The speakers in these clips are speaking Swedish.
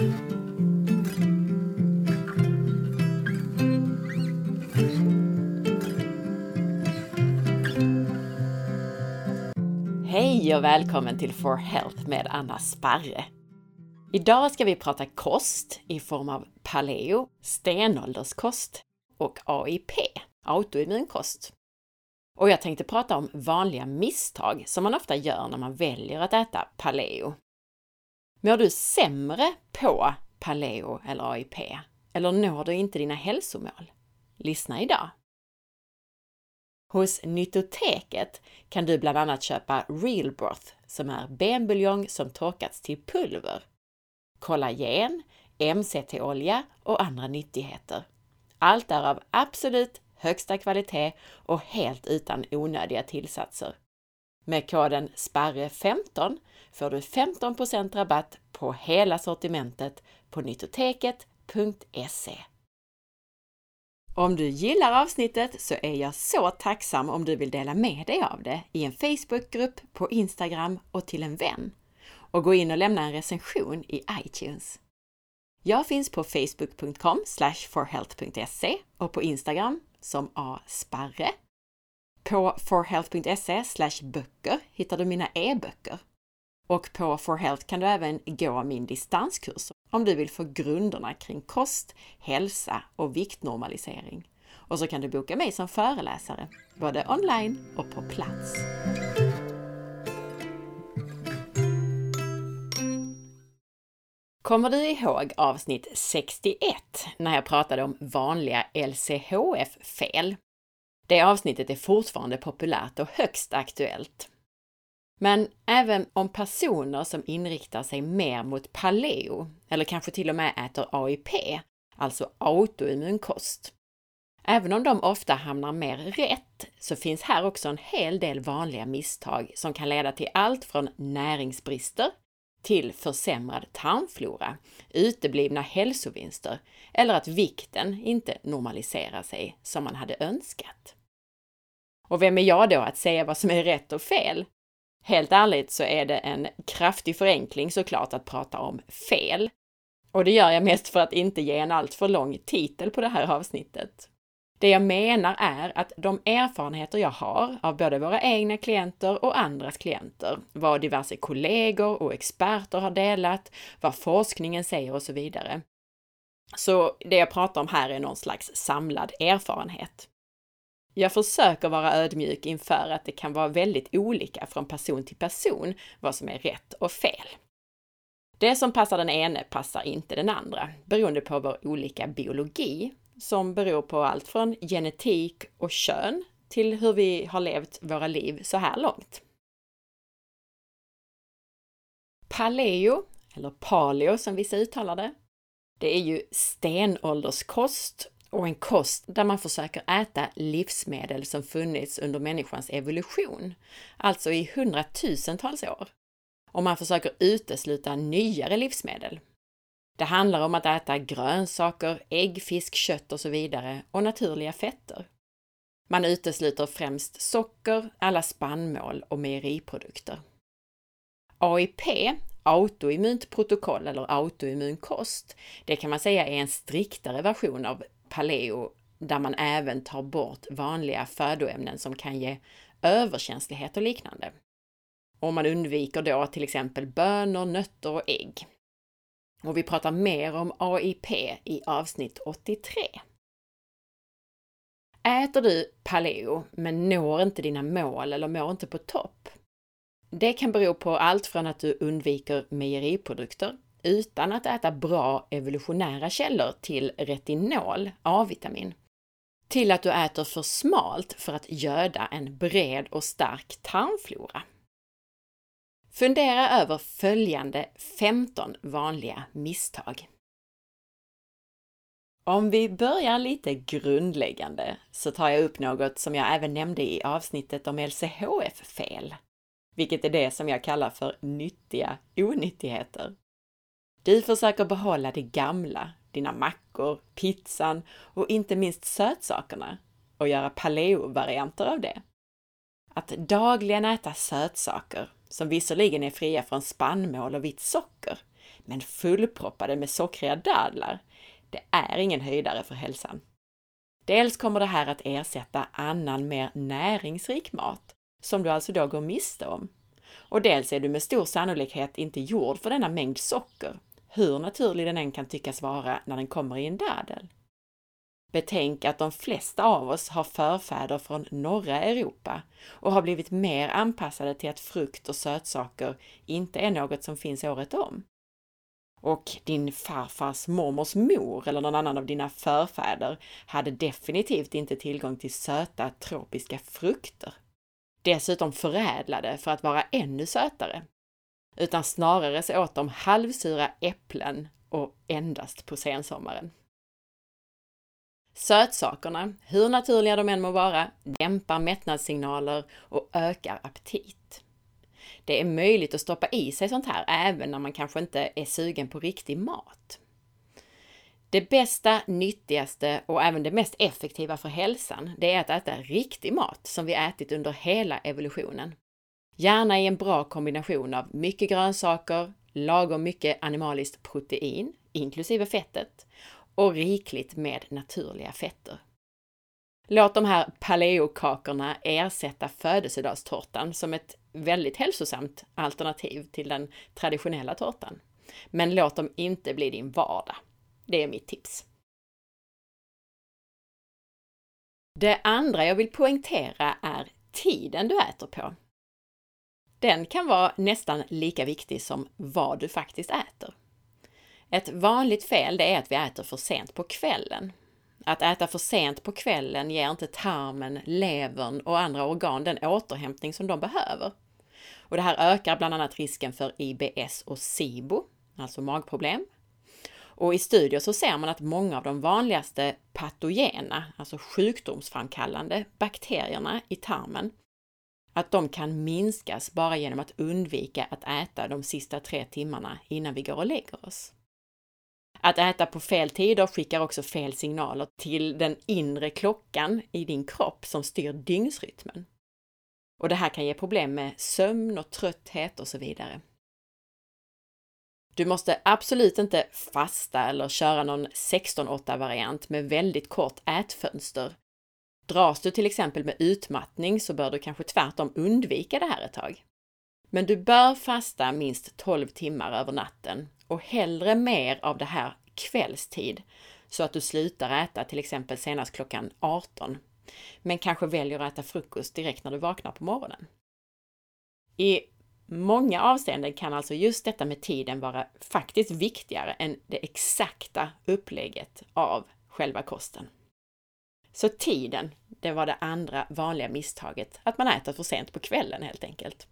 Hej och välkommen till For Health med Anna Sparre. Idag ska vi prata kost i form av paleo, stenålderskost och AIP, autoimmunkost. Och jag tänkte prata om vanliga misstag som man ofta gör när man väljer att äta paleo. Mår du sämre på paleo eller AIP? Eller når du inte dina hälsomål? Lyssna idag! Hos Nyttoteket kan du bland annat köpa Real Broth som är benbuljong som torkats till pulver, kollagen, MCT-olja och andra nyttigheter. Allt är av absolut högsta kvalitet och helt utan onödiga tillsatser. Med koden SPARRE15 får du 15% rabatt på hela sortimentet på nyttoteket.se. Om du gillar avsnittet så är jag så tacksam om du vill dela med dig av det i en Facebookgrupp, på Instagram och till en vän. Och gå in och lämna en recension i iTunes. Jag finns på facebook.com forhealth.se och på Instagram som asparre. På forhealth.se böcker hittar du mina e-böcker. Och på forhealth kan du även gå min distanskurs om du vill få grunderna kring kost, hälsa och viktnormalisering. Och så kan du boka mig som föreläsare, både online och på plats. Kommer du ihåg avsnitt 61 när jag pratade om vanliga LCHF-fel? Det avsnittet är fortfarande populärt och högst aktuellt. Men även om personer som inriktar sig mer mot paleo, eller kanske till och med äter AIP, alltså autoimmunkost, Även om de ofta hamnar mer rätt så finns här också en hel del vanliga misstag som kan leda till allt från näringsbrister till försämrad tarmflora, uteblivna hälsovinster eller att vikten inte normaliserar sig som man hade önskat. Och vem är jag då att säga vad som är rätt och fel? Helt ärligt så är det en kraftig förenkling såklart att prata om fel. Och det gör jag mest för att inte ge en alltför lång titel på det här avsnittet. Det jag menar är att de erfarenheter jag har av både våra egna klienter och andras klienter, vad diverse kollegor och experter har delat, vad forskningen säger och så vidare. Så det jag pratar om här är någon slags samlad erfarenhet. Jag försöker vara ödmjuk inför att det kan vara väldigt olika från person till person vad som är rätt och fel. Det som passar den ene passar inte den andra, beroende på vår olika biologi som beror på allt från genetik och kön till hur vi har levt våra liv så här långt. Paleo, eller paleo som vissa uttalar det, det är ju stenålderskost och en kost där man försöker äta livsmedel som funnits under människans evolution, alltså i hundratusentals år. Och man försöker utesluta nyare livsmedel, det handlar om att äta grönsaker, ägg, fisk, kött och så vidare och naturliga fetter. Man utesluter främst socker, alla spannmål och mejeriprodukter. AIP, autoimmunt protokoll eller autoimmun kost, det kan man säga är en striktare version av paleo där man även tar bort vanliga födoämnen som kan ge överkänslighet och liknande. Och man undviker då till exempel bönor, nötter och ägg. Och vi pratar mer om AIP i avsnitt 83. Äter du paleo men når inte dina mål eller mår inte på topp? Det kan bero på allt från att du undviker mejeriprodukter utan att äta bra evolutionära källor till retinol, A-vitamin, till att du äter för smalt för att göda en bred och stark tarmflora. Fundera över följande 15 vanliga misstag. Om vi börjar lite grundläggande så tar jag upp något som jag även nämnde i avsnittet om LCHF-fel, vilket är det som jag kallar för nyttiga onyttigheter. Du försöker behålla det gamla, dina mackor, pizzan och inte minst sötsakerna och göra paleo-varianter av det. Att dagligen äta sötsaker som visserligen är fria från spannmål och vitt socker, Men fullproppade med sockriga dadlar, det är ingen höjdare för hälsan. Dels kommer det här att ersätta annan mer näringsrik mat, som du alltså då går miste om. Och dels är du med stor sannolikhet inte gjord för denna mängd socker, hur naturlig den än kan tyckas vara när den kommer i en dadel. Betänk att de flesta av oss har förfäder från norra Europa och har blivit mer anpassade till att frukt och sötsaker inte är något som finns året om. Och din farfars mormors mor eller någon annan av dina förfäder hade definitivt inte tillgång till söta tropiska frukter. Dessutom förädlade för att vara ännu sötare. Utan snarare så åt de halvsura äpplen och endast på sensommaren. Sötsakerna, hur naturliga de än må vara, dämpar mättnadssignaler och ökar aptit. Det är möjligt att stoppa i sig sånt här även när man kanske inte är sugen på riktig mat. Det bästa, nyttigaste och även det mest effektiva för hälsan, det är att äta riktig mat som vi ätit under hela evolutionen. Gärna i en bra kombination av mycket grönsaker, lagom mycket animaliskt protein, inklusive fettet, och rikligt med naturliga fetter. Låt de här paleokakorna ersätta födelsedagstårtan som ett väldigt hälsosamt alternativ till den traditionella tårtan. Men låt dem inte bli din vardag. Det är mitt tips. Det andra jag vill poängtera är tiden du äter på. Den kan vara nästan lika viktig som vad du faktiskt äter. Ett vanligt fel det är att vi äter för sent på kvällen. Att äta för sent på kvällen ger inte tarmen, levern och andra organ den återhämtning som de behöver. Och det här ökar bland annat risken för IBS och SIBO, alltså magproblem. Och i studier så ser man att många av de vanligaste patogena, alltså sjukdomsframkallande bakterierna i tarmen, att de kan minskas bara genom att undvika att äta de sista tre timmarna innan vi går och lägger oss. Att äta på fel tider skickar också fel signaler till den inre klockan i din kropp som styr dygnsrytmen. Och det här kan ge problem med sömn och trötthet och så vidare. Du måste absolut inte fasta eller köra någon 16-8 variant med väldigt kort ätfönster. Dras du till exempel med utmattning så bör du kanske tvärtom undvika det här ett tag. Men du bör fasta minst 12 timmar över natten och hellre mer av det här kvällstid så att du slutar äta till exempel senast klockan 18. Men kanske väljer att äta frukost direkt när du vaknar på morgonen. I många avseenden kan alltså just detta med tiden vara faktiskt viktigare än det exakta upplägget av själva kosten. Så tiden, det var det andra vanliga misstaget, att man äter för sent på kvällen helt enkelt.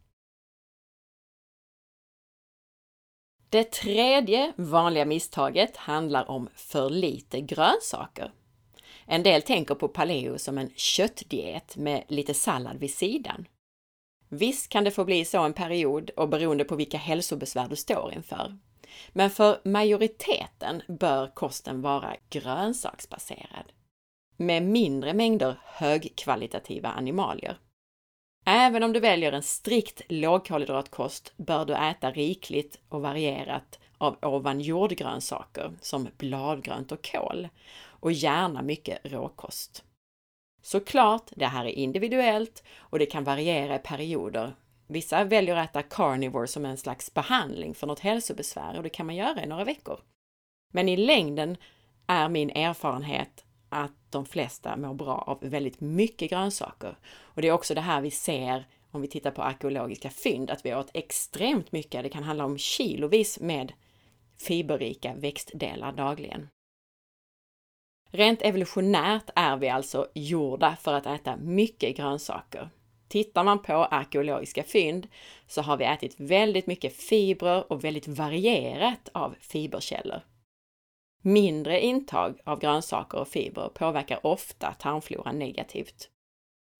Det tredje vanliga misstaget handlar om för lite grönsaker. En del tänker på paleo som en köttdiet med lite sallad vid sidan. Visst kan det få bli så en period och beroende på vilka hälsobesvär du står inför. Men för majoriteten bör kosten vara grönsaksbaserad med mindre mängder högkvalitativa animalier. Även om du väljer en strikt lågkolhydratkost bör du äta rikligt och varierat av ovan jordgrönsaker som bladgrönt och kål och gärna mycket råkost. Såklart, det här är individuellt och det kan variera i perioder. Vissa väljer att äta carnivore som en slags behandling för något hälsobesvär och det kan man göra i några veckor. Men i längden är min erfarenhet att de flesta mår bra av väldigt mycket grönsaker. Och det är också det här vi ser om vi tittar på arkeologiska fynd, att vi åt extremt mycket, det kan handla om kilovis med fiberrika växtdelar dagligen. Rent evolutionärt är vi alltså gjorda för att äta mycket grönsaker. Tittar man på arkeologiska fynd så har vi ätit väldigt mycket fibrer och väldigt varierat av fiberkällor. Mindre intag av grönsaker och fibrer påverkar ofta tarmfloran negativt.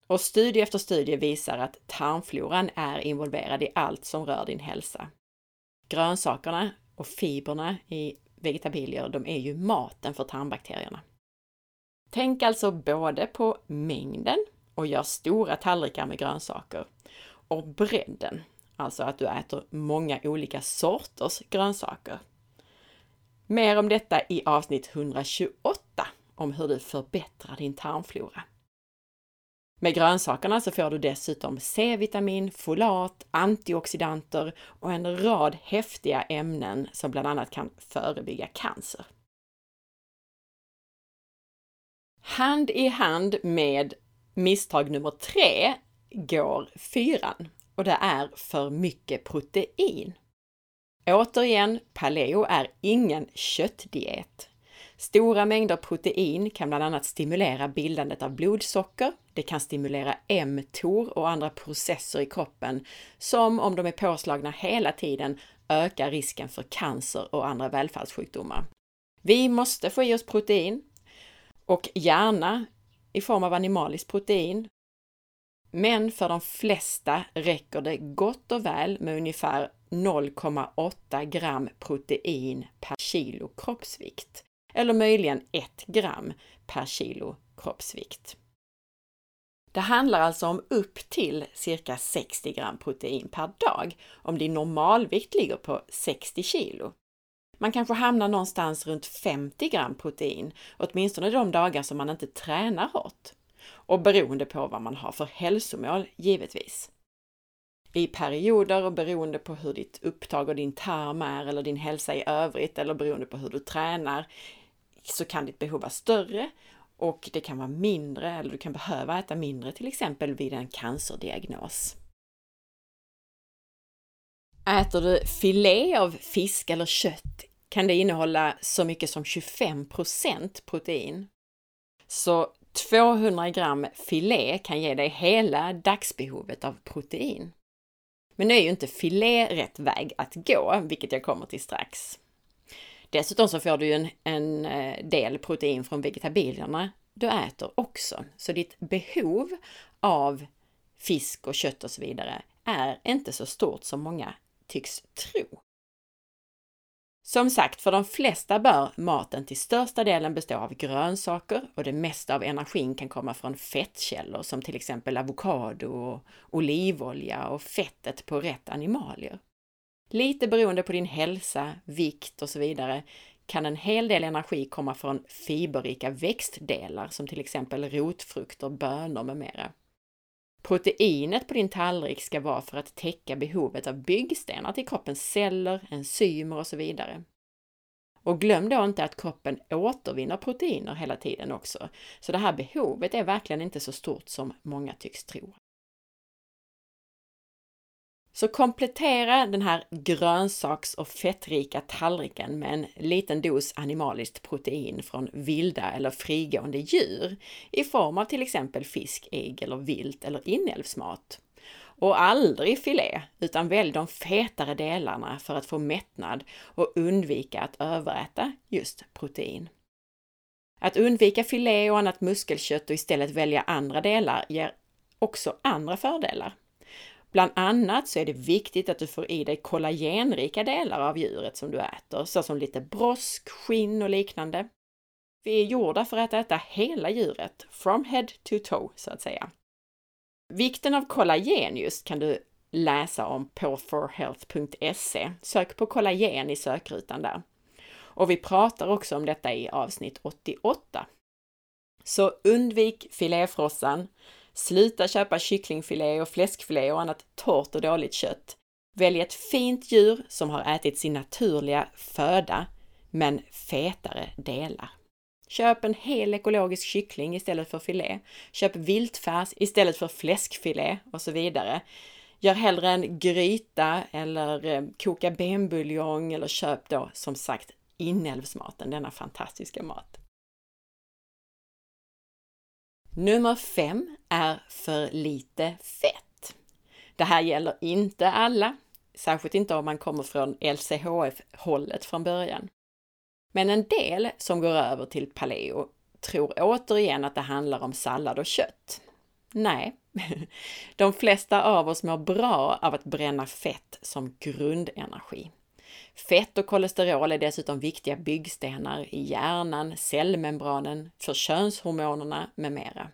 Och studie efter studie visar att tarmfloran är involverad i allt som rör din hälsa. Grönsakerna och fibrerna i vegetabilier, de är ju maten för tarmbakterierna. Tänk alltså både på mängden och gör stora tallrikar med grönsaker och bredden, alltså att du äter många olika sorters grönsaker. Mer om detta i avsnitt 128 om hur du förbättrar din tarmflora. Med grönsakerna så får du dessutom C-vitamin, folat, antioxidanter och en rad häftiga ämnen som bland annat kan förebygga cancer. Hand i hand med misstag nummer tre går fyran och det är för mycket protein. Återigen, paleo är ingen köttdiet. Stora mängder protein kan bland annat stimulera bildandet av blodsocker. Det kan stimulera mTOR och andra processer i kroppen som om de är påslagna hela tiden ökar risken för cancer och andra välfärdssjukdomar. Vi måste få i oss protein och gärna i form av animaliskt protein. Men för de flesta räcker det gott och väl med ungefär 0,8 gram protein per kilo kroppsvikt eller möjligen 1 gram per kilo kroppsvikt. Det handlar alltså om upp till cirka 60 gram protein per dag om din normalvikt ligger på 60 kilo. Man kanske hamnar någonstans runt 50 gram protein, åtminstone de dagar som man inte tränar hårt. Och beroende på vad man har för hälsomål, givetvis. I perioder och beroende på hur ditt upptag och din tarm är eller din hälsa i övrigt eller beroende på hur du tränar så kan ditt behov vara större och det kan vara mindre eller du kan behöva äta mindre till exempel vid en cancerdiagnos. Äter du filé av fisk eller kött kan det innehålla så mycket som 25% protein. Så 200 gram filé kan ge dig hela dagsbehovet av protein. Men nu är ju inte filé rätt väg att gå, vilket jag kommer till strax. Dessutom så får du ju en, en eh, del protein från vegetabilierna du äter också, så ditt behov av fisk och kött och så vidare är inte så stort som många tycks tro. Som sagt, för de flesta bör maten till största delen bestå av grönsaker och det mesta av energin kan komma från fettkällor som till exempel avokado och olivolja och fettet på rätt animalier. Lite beroende på din hälsa, vikt och så vidare kan en hel del energi komma från fiberrika växtdelar som till exempel rotfrukter, bönor med mera. Proteinet på din tallrik ska vara för att täcka behovet av byggstenar till kroppens celler, enzymer och så vidare. Och glöm då inte att kroppen återvinner proteiner hela tiden också, så det här behovet är verkligen inte så stort som många tycks tro. Så komplettera den här grönsaks och fettrika tallriken med en liten dos animaliskt protein från vilda eller frigående djur i form av till exempel fisk, ägg eller vilt eller inälvsmat. Och aldrig filé, utan välj de fetare delarna för att få mättnad och undvika att överäta just protein. Att undvika filé och annat muskelkött och istället välja andra delar ger också andra fördelar. Bland annat så är det viktigt att du får i dig kollagenrika delar av djuret som du äter, såsom lite brosk, skinn och liknande. Vi är gjorda för att äta hela djuret, from head to toe, så att säga. Vikten av kollagen just kan du läsa om på forhealth.se. Sök på kollagen i sökrutan där. Och vi pratar också om detta i avsnitt 88. Så undvik filéfrossan, Sluta köpa kycklingfilé och fläskfilé och annat torrt och dåligt kött. Välj ett fint djur som har ätit sin naturliga föda, men fetare delar. Köp en hel ekologisk kyckling istället för filé. Köp viltfärs istället för fläskfilé och så vidare. Gör hellre en gryta eller eh, koka benbuljong eller köp då som sagt inälvsmaten, denna fantastiska mat. Nummer 5 är för lite fett. Det här gäller inte alla, särskilt inte om man kommer från LCHF-hållet från början. Men en del som går över till paleo tror återigen att det handlar om sallad och kött. Nej, de flesta av oss mår bra av att bränna fett som grundenergi. Fett och kolesterol är dessutom viktiga byggstenar i hjärnan, cellmembranen, för könshormonerna med mera.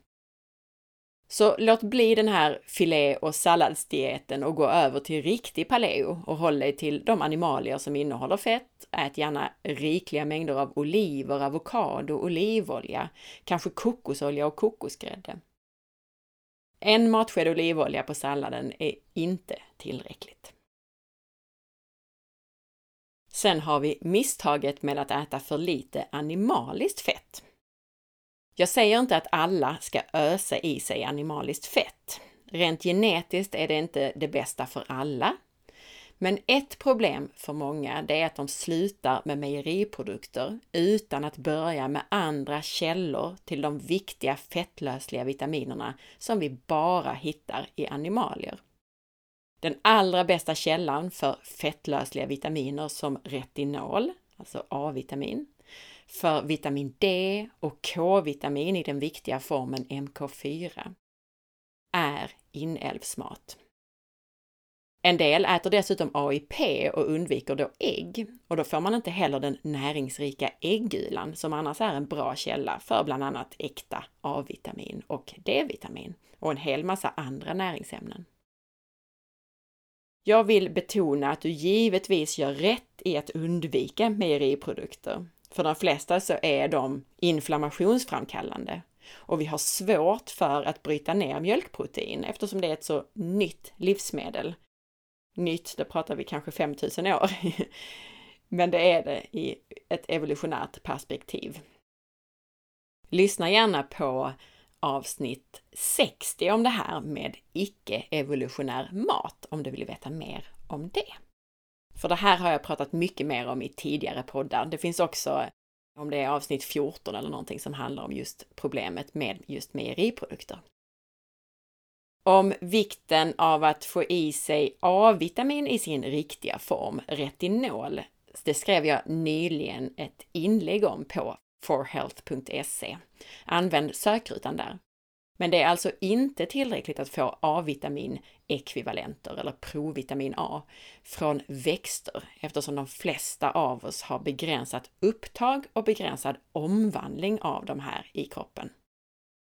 Så låt bli den här filé och salladsdieten och gå över till riktig paleo och håll dig till de animalier som innehåller fett. Ät gärna rikliga mängder av oliver, avokado, olivolja, kanske kokosolja och kokosgrädde. En matsked olivolja på salladen är inte tillräckligt. Sen har vi misstaget med att äta för lite animaliskt fett. Jag säger inte att alla ska ösa i sig animaliskt fett. Rent genetiskt är det inte det bästa för alla. Men ett problem för många det är att de slutar med mejeriprodukter utan att börja med andra källor till de viktiga fettlösliga vitaminerna som vi bara hittar i animalier. Den allra bästa källan för fettlösliga vitaminer som retinol, alltså A-vitamin, för vitamin D och K-vitamin i den viktiga formen MK4 är inälvsmat. En del äter dessutom AIP och undviker då ägg och då får man inte heller den näringsrika äggulan som annars är en bra källa för bland annat äkta A-vitamin och D-vitamin och en hel massa andra näringsämnen. Jag vill betona att du givetvis gör rätt i att undvika mejeriprodukter. För de flesta så är de inflammationsframkallande och vi har svårt för att bryta ner mjölkprotein eftersom det är ett så nytt livsmedel. Nytt, det pratar vi kanske 5000 år. Men det är det i ett evolutionärt perspektiv. Lyssna gärna på avsnitt 60 om det här med icke-evolutionär mat om du vill veta mer om det. För det här har jag pratat mycket mer om i tidigare poddar. Det finns också, om det är avsnitt 14 eller någonting som handlar om just problemet med just mejeriprodukter. Om vikten av att få i sig A-vitamin i sin riktiga form, retinol, det skrev jag nyligen ett inlägg om på forhealth.se. Använd sökrutan där. Men det är alltså inte tillräckligt att få A-vitamin-ekvivalenter eller provitamin A från växter eftersom de flesta av oss har begränsat upptag och begränsad omvandling av de här i kroppen.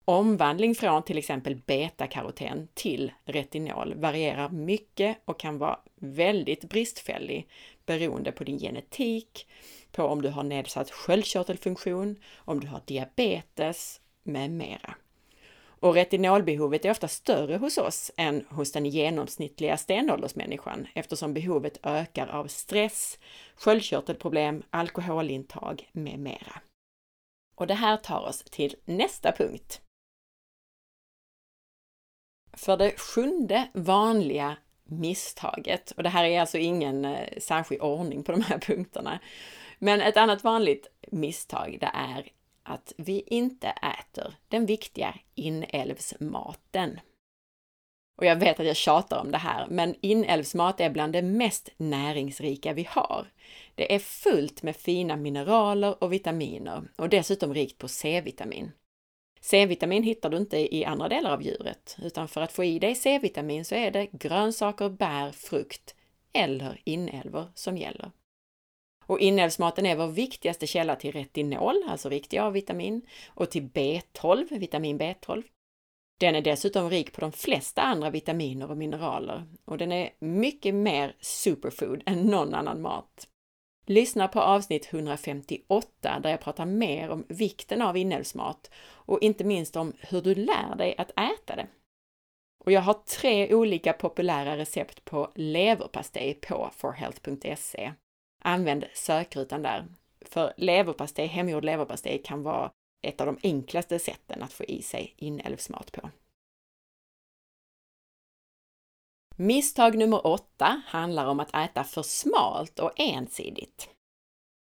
Omvandling från till exempel betakaroten till retinol varierar mycket och kan vara väldigt bristfällig beroende på din genetik, på om du har nedsatt sköldkörtelfunktion, om du har diabetes med mera. Och retinolbehovet är ofta större hos oss än hos den genomsnittliga stenåldersmänniskan eftersom behovet ökar av stress, sköldkörtelproblem, alkoholintag med mera. Och det här tar oss till nästa punkt. För det sjunde vanliga misstaget, och det här är alltså ingen eh, särskild ordning på de här punkterna, men ett annat vanligt misstag det är att vi inte äter den viktiga inälvsmaten. Och jag vet att jag tjatar om det här, men inälvsmat är bland det mest näringsrika vi har. Det är fullt med fina mineraler och vitaminer och dessutom rikt på C-vitamin. C-vitamin hittar du inte i andra delar av djuret, utan för att få i dig C-vitamin så är det grönsaker, bär, frukt eller inälvor som gäller. Och inälvsmaten är vår viktigaste källa till retinol, alltså riktig A-vitamin, och till B12, vitamin B12. Den är dessutom rik på de flesta andra vitaminer och mineraler och den är mycket mer superfood än någon annan mat. Lyssna på avsnitt 158 där jag pratar mer om vikten av inälvsmat och inte minst om hur du lär dig att äta det. Och jag har tre olika populära recept på leverpastej på forhealth.se använd sökrutan där. För leverpastej, hemgjord leverpastej kan vara ett av de enklaste sätten att få i sig inälvsmat på. Misstag nummer åtta handlar om att äta för smalt och ensidigt.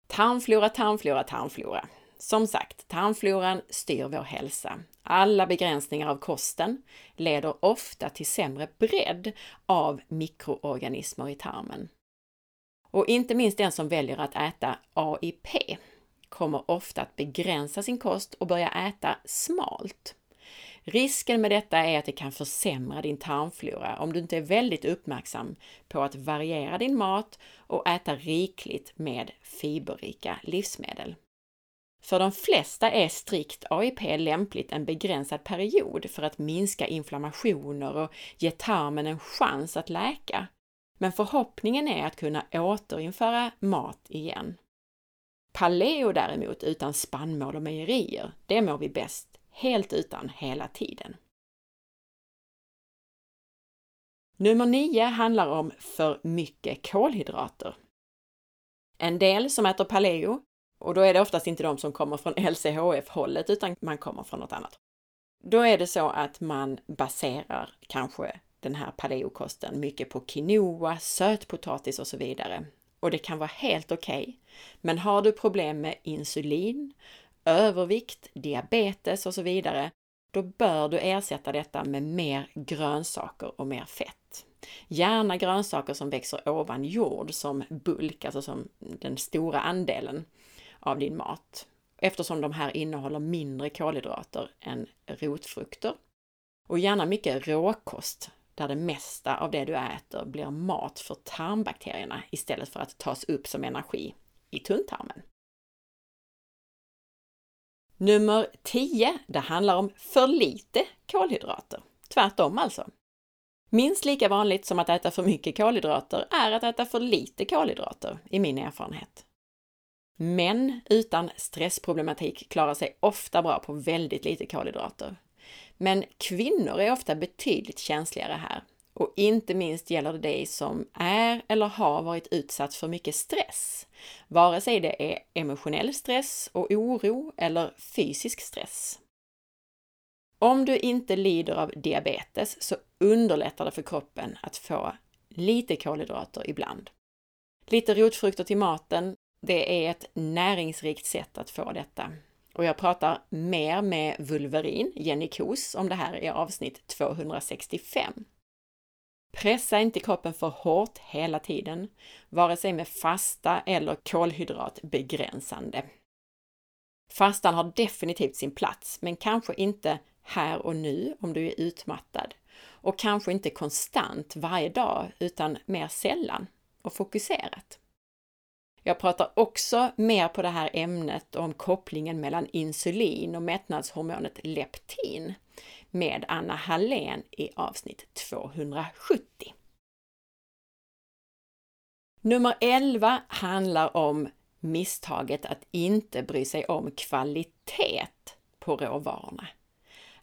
Tarmflora, tarmflora, tarmflora. Som sagt, tarmfloran styr vår hälsa. Alla begränsningar av kosten leder ofta till sämre bredd av mikroorganismer i tarmen. Och inte minst den som väljer att äta AIP kommer ofta att begränsa sin kost och börja äta smalt. Risken med detta är att det kan försämra din tarmflora om du inte är väldigt uppmärksam på att variera din mat och äta rikligt med fiberrika livsmedel. För de flesta är strikt AIP lämpligt en begränsad period för att minska inflammationer och ge tarmen en chans att läka. Men förhoppningen är att kunna återinföra mat igen. Paleo däremot utan spannmål och mejerier, det mår vi bäst helt utan hela tiden. Nummer 9 handlar om för mycket kolhydrater. En del som äter paleo, och då är det oftast inte de som kommer från LCHF-hållet utan man kommer från något annat. Då är det så att man baserar kanske den här paleokosten mycket på quinoa, sötpotatis och så vidare. Och det kan vara helt okej. Okay. Men har du problem med insulin, övervikt, diabetes och så vidare, då bör du ersätta detta med mer grönsaker och mer fett. Gärna grönsaker som växer ovan jord som bulk, alltså som den stora andelen av din mat. Eftersom de här innehåller mindre kolhydrater än rotfrukter. Och gärna mycket råkost, där det mesta av det du äter blir mat för tarmbakterierna istället för att tas upp som energi i tunntarmen. Nummer 10, det handlar om för lite kolhydrater. Tvärtom alltså. Minst lika vanligt som att äta för mycket kolhydrater är att äta för lite kolhydrater, i min erfarenhet. Män utan stressproblematik klarar sig ofta bra på väldigt lite kolhydrater. Men kvinnor är ofta betydligt känsligare här. Och inte minst gäller det dig som är eller har varit utsatt för mycket stress. Vare sig det är emotionell stress och oro eller fysisk stress. Om du inte lider av diabetes så underlättar det för kroppen att få lite kolhydrater ibland. Lite rotfrukter till maten, det är ett näringsrikt sätt att få detta. Och jag pratar mer med Vulverin, Jenny Kos, om det här i avsnitt 265. Pressa inte kroppen för hårt hela tiden, vare sig med fasta eller kolhydratbegränsande. Fastan har definitivt sin plats, men kanske inte här och nu om du är utmattad. Och kanske inte konstant varje dag, utan mer sällan och fokuserat. Jag pratar också mer på det här ämnet om kopplingen mellan insulin och mättnadshormonet leptin med Anna Hallén i avsnitt 270. Nummer 11 handlar om misstaget att inte bry sig om kvalitet på råvarorna.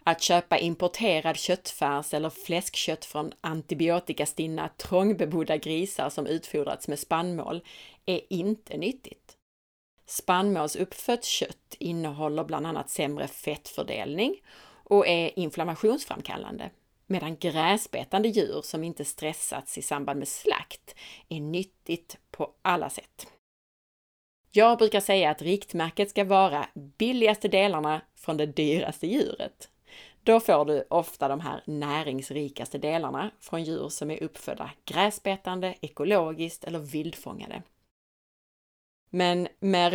Att köpa importerad köttfärs eller fläskkött från antibiotikastinna trångbebodda grisar som utfodrats med spannmål är inte nyttigt. Spannmålsuppfött kött innehåller bland annat sämre fettfördelning och är inflammationsframkallande, medan gräsbetande djur som inte stressats i samband med slakt är nyttigt på alla sätt. Jag brukar säga att riktmärket ska vara billigaste delarna från det dyraste djuret. Då får du ofta de här näringsrikaste delarna från djur som är uppfödda gräsbetande, ekologiskt eller vildfångade. Men med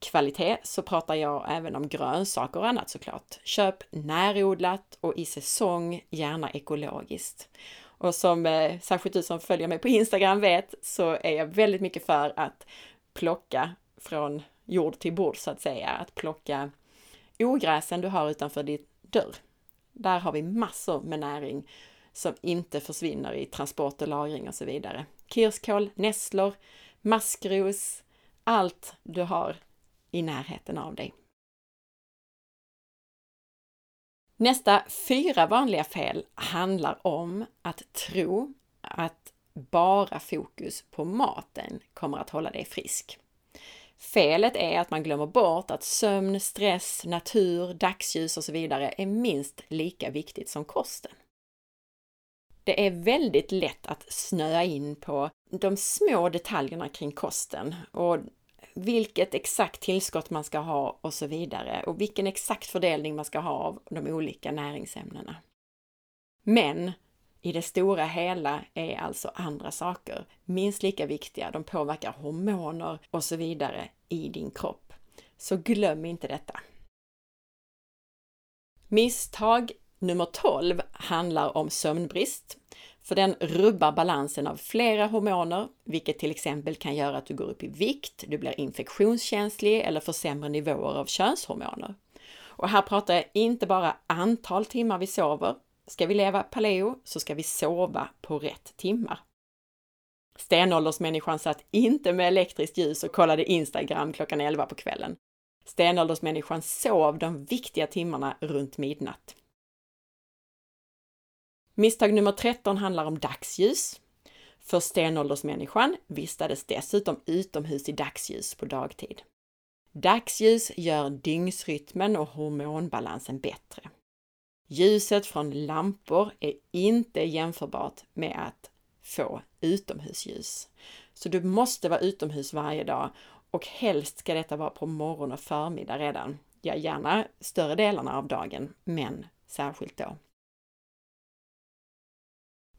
kvalitet så pratar jag även om grönsaker och annat såklart. Köp närodlat och i säsong, gärna ekologiskt. Och som eh, särskilt du som följer mig på Instagram vet så är jag väldigt mycket för att plocka från jord till bord så att säga. Att plocka ogräsen du har utanför ditt dörr. Där har vi massor med näring som inte försvinner i transport och lagring och så vidare. Kirskål, nässlor, maskros, allt du har i närheten av dig. Nästa fyra vanliga fel handlar om att tro att bara fokus på maten kommer att hålla dig frisk. Felet är att man glömmer bort att sömn, stress, natur, dagsljus och så vidare är minst lika viktigt som kosten. Det är väldigt lätt att snöa in på de små detaljerna kring kosten och vilket exakt tillskott man ska ha och så vidare och vilken exakt fördelning man ska ha av de olika näringsämnena. Men i det stora hela är alltså andra saker minst lika viktiga. De påverkar hormoner och så vidare i din kropp. Så glöm inte detta. Misstag nummer 12 handlar om sömnbrist för den rubbar balansen av flera hormoner, vilket till exempel kan göra att du går upp i vikt, du blir infektionskänslig eller får sämre nivåer av könshormoner. Och här pratar jag inte bara antal timmar vi sover. Ska vi leva paleo så ska vi sova på rätt timmar. Stenåldersmänniskan satt inte med elektriskt ljus och kollade Instagram klockan 11 på kvällen. Stenåldersmänniskan sov de viktiga timmarna runt midnatt. Misstag nummer 13 handlar om dagsljus. För stenåldersmänniskan vistades dessutom utomhus i dagsljus på dagtid. Dagsljus gör dygnsrytmen och hormonbalansen bättre. Ljuset från lampor är inte jämförbart med att få utomhusljus. Så du måste vara utomhus varje dag och helst ska detta vara på morgon och förmiddag redan. Ja, gärna större delarna av dagen, men särskilt då.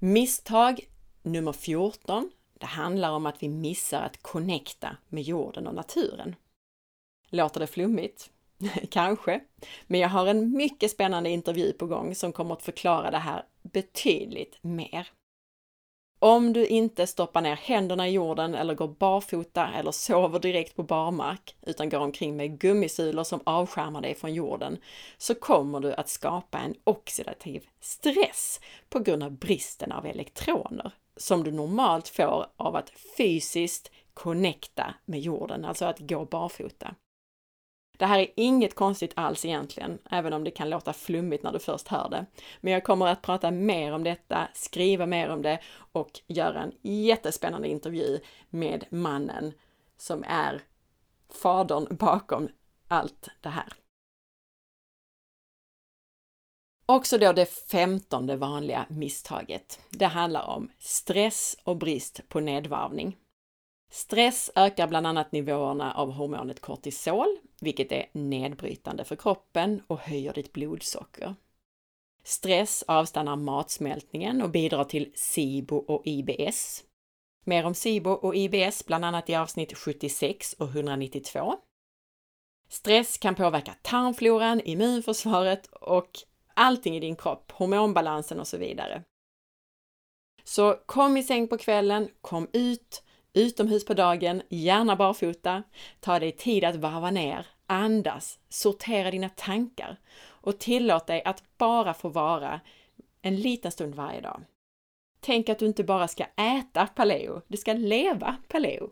Misstag nummer 14. Det handlar om att vi missar att connecta med jorden och naturen. Låter det flummigt? Kanske. Men jag har en mycket spännande intervju på gång som kommer att förklara det här betydligt mer. Om du inte stoppar ner händerna i jorden eller går barfota eller sover direkt på barmark utan går omkring med gummisulor som avskärmar dig från jorden så kommer du att skapa en oxidativ stress på grund av bristen av elektroner som du normalt får av att fysiskt connecta med jorden, alltså att gå barfota. Det här är inget konstigt alls egentligen, även om det kan låta flummigt när du först hör det. Men jag kommer att prata mer om detta, skriva mer om det och göra en jättespännande intervju med mannen som är fadern bakom allt det här. Också då det femtonde vanliga misstaget. Det handlar om stress och brist på nedvarvning. Stress ökar bland annat nivåerna av hormonet kortisol, vilket är nedbrytande för kroppen och höjer ditt blodsocker. Stress avstannar matsmältningen och bidrar till SIBO och IBS. Mer om SIBO och IBS bland annat i avsnitt 76 och 192. Stress kan påverka tarmfloran, immunförsvaret och allting i din kropp, hormonbalansen och så vidare. Så kom i säng på kvällen, kom ut, utomhus på dagen, gärna barfota. Ta dig tid att varva ner, andas, sortera dina tankar och tillåt dig att bara få vara en liten stund varje dag. Tänk att du inte bara ska äta paleo, du ska leva paleo.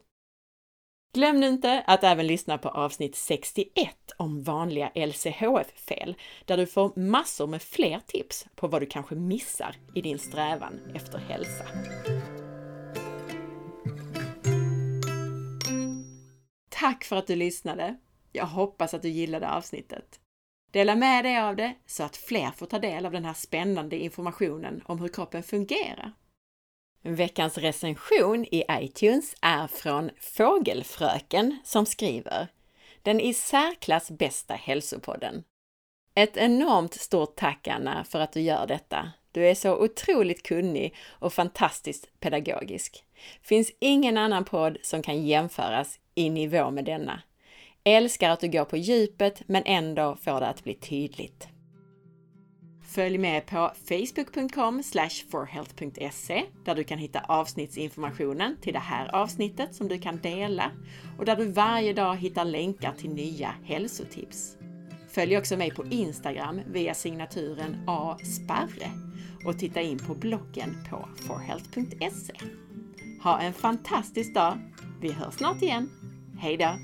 Glöm nu inte att även lyssna på avsnitt 61 om vanliga LCHF-fel, där du får massor med fler tips på vad du kanske missar i din strävan efter hälsa. Tack för att du lyssnade! Jag hoppas att du gillade avsnittet. Dela med dig av det så att fler får ta del av den här spännande informationen om hur kroppen fungerar. Veckans recension i iTunes är från Fågelfröken som skriver Den i särklass bästa hälsopodden. Ett enormt stort tack Anna för att du gör detta. Du är så otroligt kunnig och fantastiskt pedagogisk. Finns ingen annan podd som kan jämföras i nivå med denna. Älskar att du går på djupet men ändå får det att bli tydligt. Följ med på facebook.com forhealth.se där du kan hitta avsnittsinformationen till det här avsnittet som du kan dela och där du varje dag hittar länkar till nya hälsotips. Följ också mig på Instagram via signaturen asparre och titta in på bloggen på forhealth.se. Ha en fantastisk dag! Vi hörs snart igen. Hejdå!